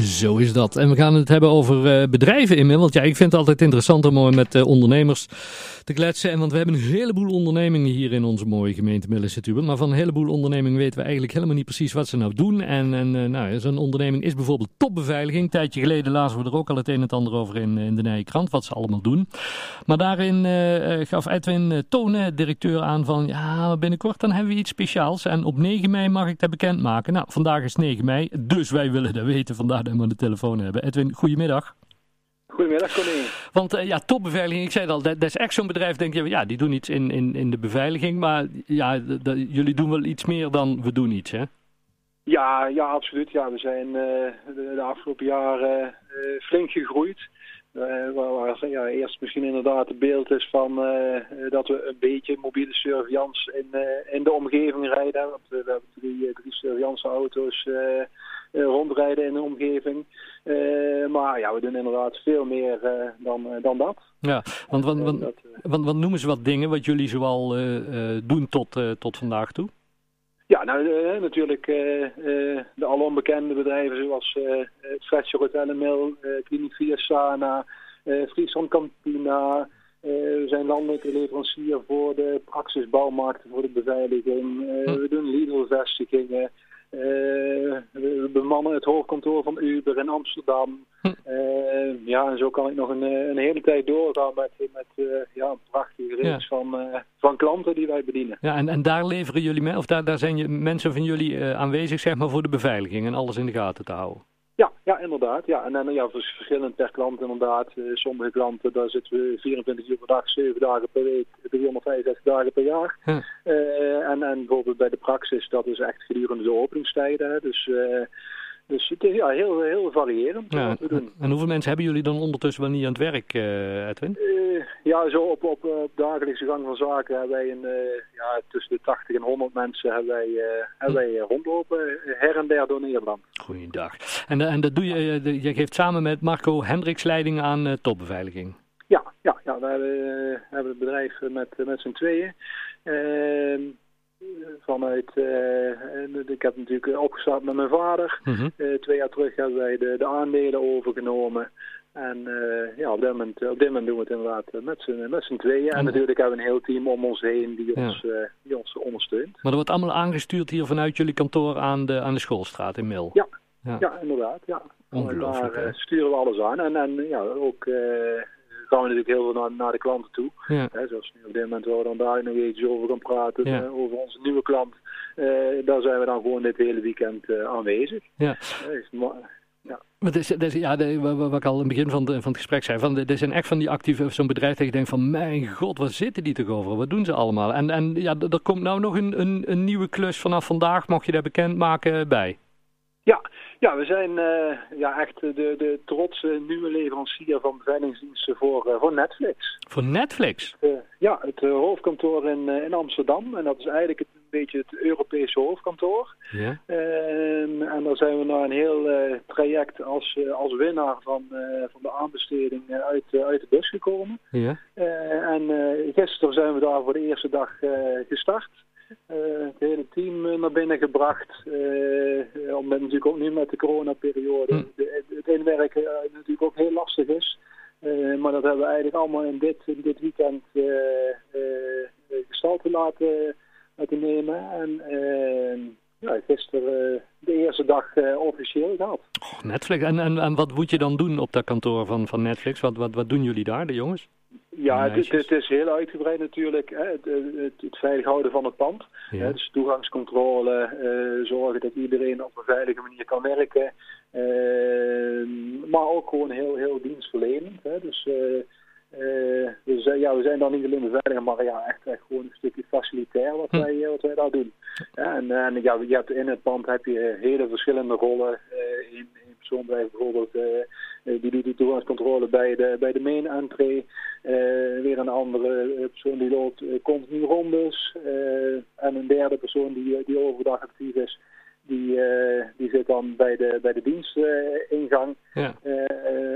Zo is dat. En we gaan het hebben over uh, bedrijven in Want ja, ik vind het altijd interessant om met uh, ondernemers te kletsen. En want we hebben een heleboel ondernemingen hier in onze mooie gemeente Middellandse Maar van een heleboel ondernemingen weten we eigenlijk helemaal niet precies wat ze nou doen. En, en nou, zo'n onderneming is bijvoorbeeld topbeveiliging. Een tijdje geleden lazen we er ook al het een en het ander over in, in de Nije Krant, wat ze allemaal doen. Maar daarin gaf Edwin Tonen, directeur, aan van ja, binnenkort dan hebben we iets speciaals. En op 9 mei mag ik dat bekendmaken. Nou, vandaag is 9 mei, dus wij willen dat weten. Vandaag hem aan de telefoon hebben. Edwin, goedemiddag. Goedemiddag, Connie. Want uh, ja, topbeveiliging, ik zei het al, dat, dat, is echt zo'n bedrijf, denk je, ja, die doen iets in, in, in de beveiliging, maar ja, jullie doen wel iets meer dan we doen iets, hè? Ja, ja absoluut. Ja, we zijn uh, de, de, afgelopen jaren uh, flink gegroeid. waar, waar ja, eerst misschien inderdaad het beeld is van dat we een beetje mobiele surveillance in, in de omgeving rijden. Want we hebben drie, drie surveillance auto's eh, rondrijden in de omgeving. Eh, maar ja, we doen inderdaad veel meer eh, dan, dan dat. Ja, want, want, want, want, want noemen ze wat dingen wat jullie zoal doen tot, tot vandaag toe? Ja, nou natuurlijk de al onbekende bedrijven zoals Fletcher Hotel Mill, Kliniek Via Sana, Friesland Campina. we zijn landelijke leverancier voor de praxisbouwmarkten voor de beveiliging. Hm. We doen Lidl-vestigingen. Uh, we bemannen het hoofdkantoor van Uber in Amsterdam. Hm. Uh, ja, en zo kan ik nog een, eh, een hele tijd doorgaan met, met ja, een prachtige reeks van, van klanten die wij bedienen. Ja, en, en daar leveren jullie mee, of daar, daar zijn je, mensen van jullie aanwezig zeg maar, voor de beveiliging en alles in de gaten te houden? Ja, ja, inderdaad. Ja. En dan ja, verschillend per klant inderdaad. Uh, sommige klanten, daar zitten we 24 uur per dag, 7 dagen per week, 365 dagen per jaar. Uh, en, en bijvoorbeeld bij de praxis, dat is echt gedurende de openingstijden. Dus... Uh, dus het is ja, heel, heel variërend ja, En hoeveel mensen hebben jullie dan ondertussen wel niet aan het werk, uh, Edwin? Uh, ja, zo op, op, op dagelijkse gang van zaken hebben wij een, uh, ja, tussen de 80 en 100 mensen hebben wij, hebben wij rondlopen, her en der door Nederland. Goeiedag. En, en dat doe je, je geeft samen met Marco Hendricks leiding aan topbeveiliging? Ja, ja, ja we hebben, hebben het bedrijf met, met z'n tweeën. Ehm, vanuit, uh, ik heb natuurlijk opgestart met mijn vader. Mm twee jaar terug hebben wij de, de aandelen overgenomen. En uh, ja, op dit, moment, op dit moment doen we het inderdaad met z'n, met z'n tweeën. En natuurlijk hebben we een heel team om ons heen die ons, die ons ondersteunt. Maar dat wordt allemaal aangestuurd hier vanuit jullie kantoor aan de, aan de schoolstraat in Mil? Ja, ja. ja inderdaad. Ja. Ongelooflijk. Daar sturen we alles aan. En, en ja, ook gaan we natuurlijk heel veel naar, naar de klanten toe. Ja. Hè, zoals nu op dit moment waar we dan daar nog iets over gaan praten, ja. uh, over onze nieuwe klant. Uh, daar zijn we dan gewoon dit hele weekend uh, aanwezig. Ja. Ja. Maar is, is, ja, de, wat ik al in het begin van, de, van het gesprek zei, van, er zijn echt van die actieve, zo'n bedrijf dat je denkt van, mijn god, wat zitten die toch over? Wat doen ze allemaal? En, en ja, er komt nou nog een, een, een nieuwe klus vanaf vandaag, mocht je dat bekendmaken, bij. Ja, ja, we zijn uh, ja, echt de, de trotse nieuwe leverancier van beveiligingsdiensten voor, uh, voor Netflix. Voor Netflix? Uh, ja, het hoofdkantoor in, in Amsterdam. En dat is eigenlijk het, een beetje het Europese hoofdkantoor. Ja. Ehm, en daar zijn we naar een heel traject als, als winnaar van, van de aanbesteding uit, uit de bus gekomen. Ja. en gisteren zijn we daar voor de eerste dag gestart. Uh, het hele team eh, naar binnen gebracht. Uh, omdat natuurlijk ook nu met de coronaperiode hm. het inwerken natuurlijk ook heel lastig is. maar dat hebben we eigenlijk allemaal in dit, in dit weekend gestalte laten, laten nemen. En ja, gisteren de eerste dag officieel gehad. Oh, Netflix. En, en, en wat moet je dan doen op dat kantoor van, van Netflix? Wat, wat, wat doen jullie daar, de jongens? Ja, het, het, is heel uitgebreid natuurlijk. Hè. Het, het, het, veilig houden van het pand. Hè. Dus toegangscontrole, uh, zorgen dat iedereen op een veilige manier kan werken. Uh, maar ook gewoon heel, heel dienstverlenend. Hè. Dus, uh, dus ja, we zijn dan niet alleen beveiliger, maar ja, echt, echt gewoon een stukje facilitair wat, hm. wij, wat wij daar doen. Ja, en, en ja, je hebt in het pand heb je hele verschillende rollen. in, persoon bijvoorbeeld eh, die doet de toegangscontrole bij de, bij de main entree. Eh, weer een andere eh, persoon die loopt continu rondes. en een derde persoon die, die overdag actief is. Die, die zit dan bij de, bij de dienstingang. Ja.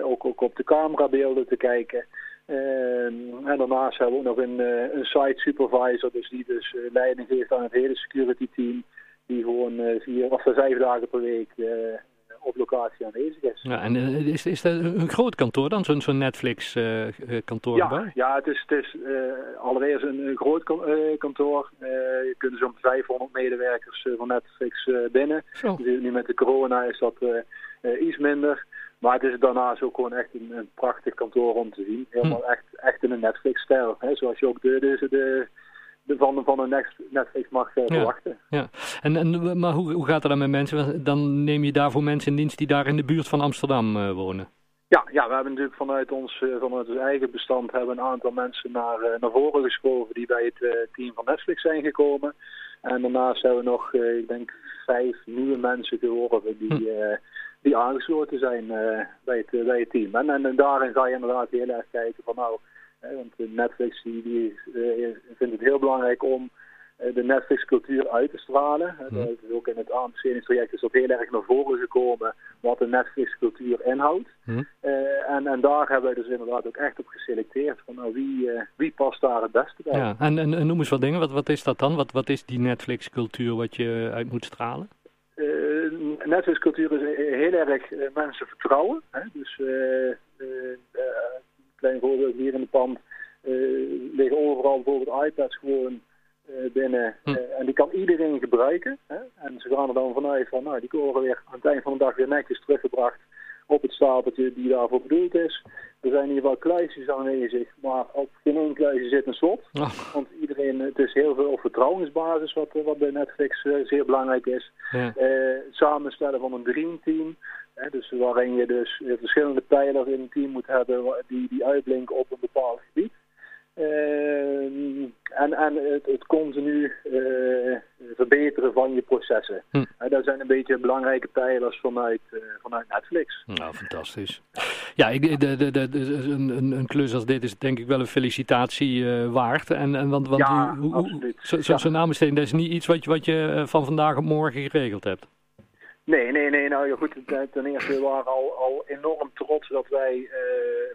ook, ook op de camerabeelden te kijken. en daarnaast hebben we ook nog een, een site supervisor, dus die dus leiding geeft aan het hele security team. Die gewoon vier of vijf dagen per week op locatie aanwezig is. Ja, en is, is dat een groot kantoor dan, zo'n zo'n Netflix-kantoor? ja, ja, het is, het is allereerst een, een groot kantoor. je kunt zo'n 500 medewerkers van Netflix binnen. Zo. Dus nu met de corona is dat iets minder. Maar het is daarnaast ook gewoon echt een, een prachtig kantoor om te zien. Helemaal hm. echt, echt in een Netflix-stijl. Zoals je ook de, de, de van, van een Netflix mag uh, verwachten. Ja. En, en, maar hoe, hoe gaat het dan met mensen? Dan neem je daarvoor mensen in dienst die daar in de buurt van Amsterdam uh, wonen? Ja, ja, we hebben natuurlijk vanuit ons, uh, vanuit ons eigen bestand hebben een aantal mensen naar, naar voren geschoven die bij het team van Netflix zijn gekomen. En daarnaast hebben we nog, ik denk, vijf nieuwe mensen geworven die... Hm die aangesloten zijn uh, bij, het, bij het team. En, en, daarin ga je inderdaad heel erg kijken van nou, hè, want Netflix die, die uh, het heel belangrijk om uh, de Netflix-cultuur uit te stralen. Mm. Dat is ook in het aanbestedingstraject is dat heel erg naar voren gekomen wat de Netflix-cultuur inhoudt. Mm. en, en daar hebben we dus inderdaad ook echt op geselecteerd van nou, wie, wie past daar het beste bij. Ja, en, en, en noem eens wat dingen, wat, wat is dat dan? Wat, wat is die Netflix-cultuur wat je uit moet stralen? netwerkscultuur is heel erg eh, mensen vertrouwen. Hè? Dus een eh, eh, klein voorbeeld hier in de pand liggen overal bijvoorbeeld iPads gewoon binnen. Hm. en die kan iedereen gebruiken. Hè? En ze gaan er dan vanuit van, nou, die worden weer aan het eind van de dag weer netjes teruggebracht op het stapeltje die daarvoor bedoeld is. Er zijn ieder geval kluisjes aanwezig, maar op geen één kluisje zit een slot. Oh. Want iedereen, het is heel veel vertrouwensbasis wat, wat bij Netflix uh, zeer belangrijk is. Ja. Uh, samenstellen van een dreamteam. Hè, dus waarin je dus verschillende pijlers in een team moet hebben die, die uitblinken op een bepaald gebied. Ehm, en en het, het continu uh, verbeteren van je processen. Hm. dat zijn een beetje belangrijke pijlers vanuit, vanuit Netflix. Nou, fantastisch. Ja, ik, de, de, de, een, een, een klus als dit is denk ik wel een felicitatie uh, waard. En, en, want, want ja, hoe, absoluut. Zo'n zo, zo dat is niet iets wat je, wat je van vandaag op morgen geregeld hebt. Nee, nee, nee. Nou ja, goed, ten eerste we waren al, al enorm trots dat wij uh,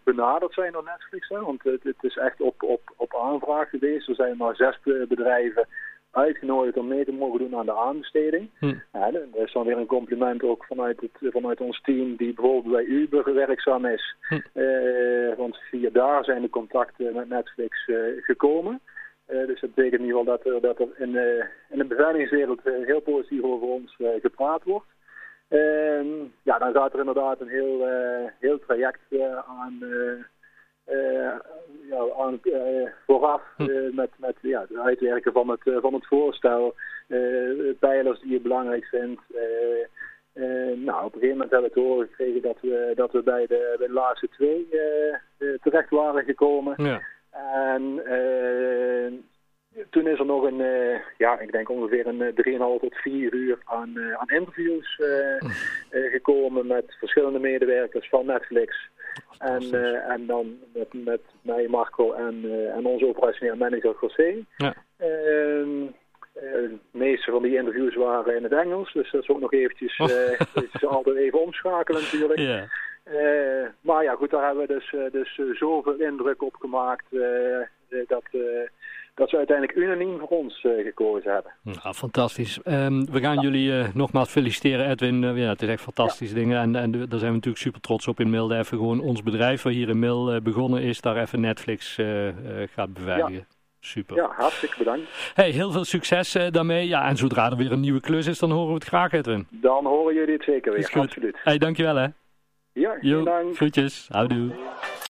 benaderd zijn door Netflix. Hè, want het, het, is echt op, op, op aanvraag geweest. Er zijn maar zes bedrijven uitgenodigd om mee te mogen doen aan de aanbesteding. Hm. Ja, dat is dan weer een compliment ook vanuit, het, vanuit ons team die bijvoorbeeld bij Uber werkzaam is. Hm. Uh, want via daar zijn de contacten met Netflix uh, gekomen. Uh, dus dat betekent in ieder geval dat er, dat er in, in de beveiligingswereld heel positief over ons gepraat wordt. Ehm, ja, dan gaat er inderdaad een heel, eh, heel traject eh, aan, eh, ja, aan vooraf hm. met, met ja, het uitwerken van het, van het voorstel, pijlers die je belangrijk vindt. nou, op een gegeven moment hebben we te horen gekregen dat we, dat we bij, de, bij de laatste twee terecht waren gekomen. Ja. En toen is er nog een, uh, ja, ik denk ongeveer een 3,5 eh, tot 4 uur aan, uh, aan interviews uh, gekomen met verschillende medewerkers van Netflix. En, en dan met, met mij, Marco en, en onze operationeel manager José. Ja. Ehm, de meeste van die interviews waren in het Engels, dus dat is ook nog eventjes oh. altijd even omschakelen natuurlijk. Yeah. maar ja, goed, daar hebben we dus, dus zoveel indruk op gemaakt dat dat ze uiteindelijk unaniem voor ons uh, gekozen hebben. Nou, fantastisch. Um, we gaan jullie uh, nogmaals feliciteren, Edwin. Uh, ja, het is echt fantastische ja. dingen. En, en daar zijn we natuurlijk super trots op in Milde. Even gewoon ons bedrijf, waar hier in Mil begonnen is, daar even Netflix gaat beveiligen. Ja. Super. Ja, hartstikke bedankt. Hey, heel veel succes daarmee. Ja, en zodra er weer een nieuwe klus is, dan horen we het graag, Edwin. Dan horen jullie het zeker weer, absoluut. Hey, dankjewel hè. Ja, jo, dank. Groetjes. Houdoe.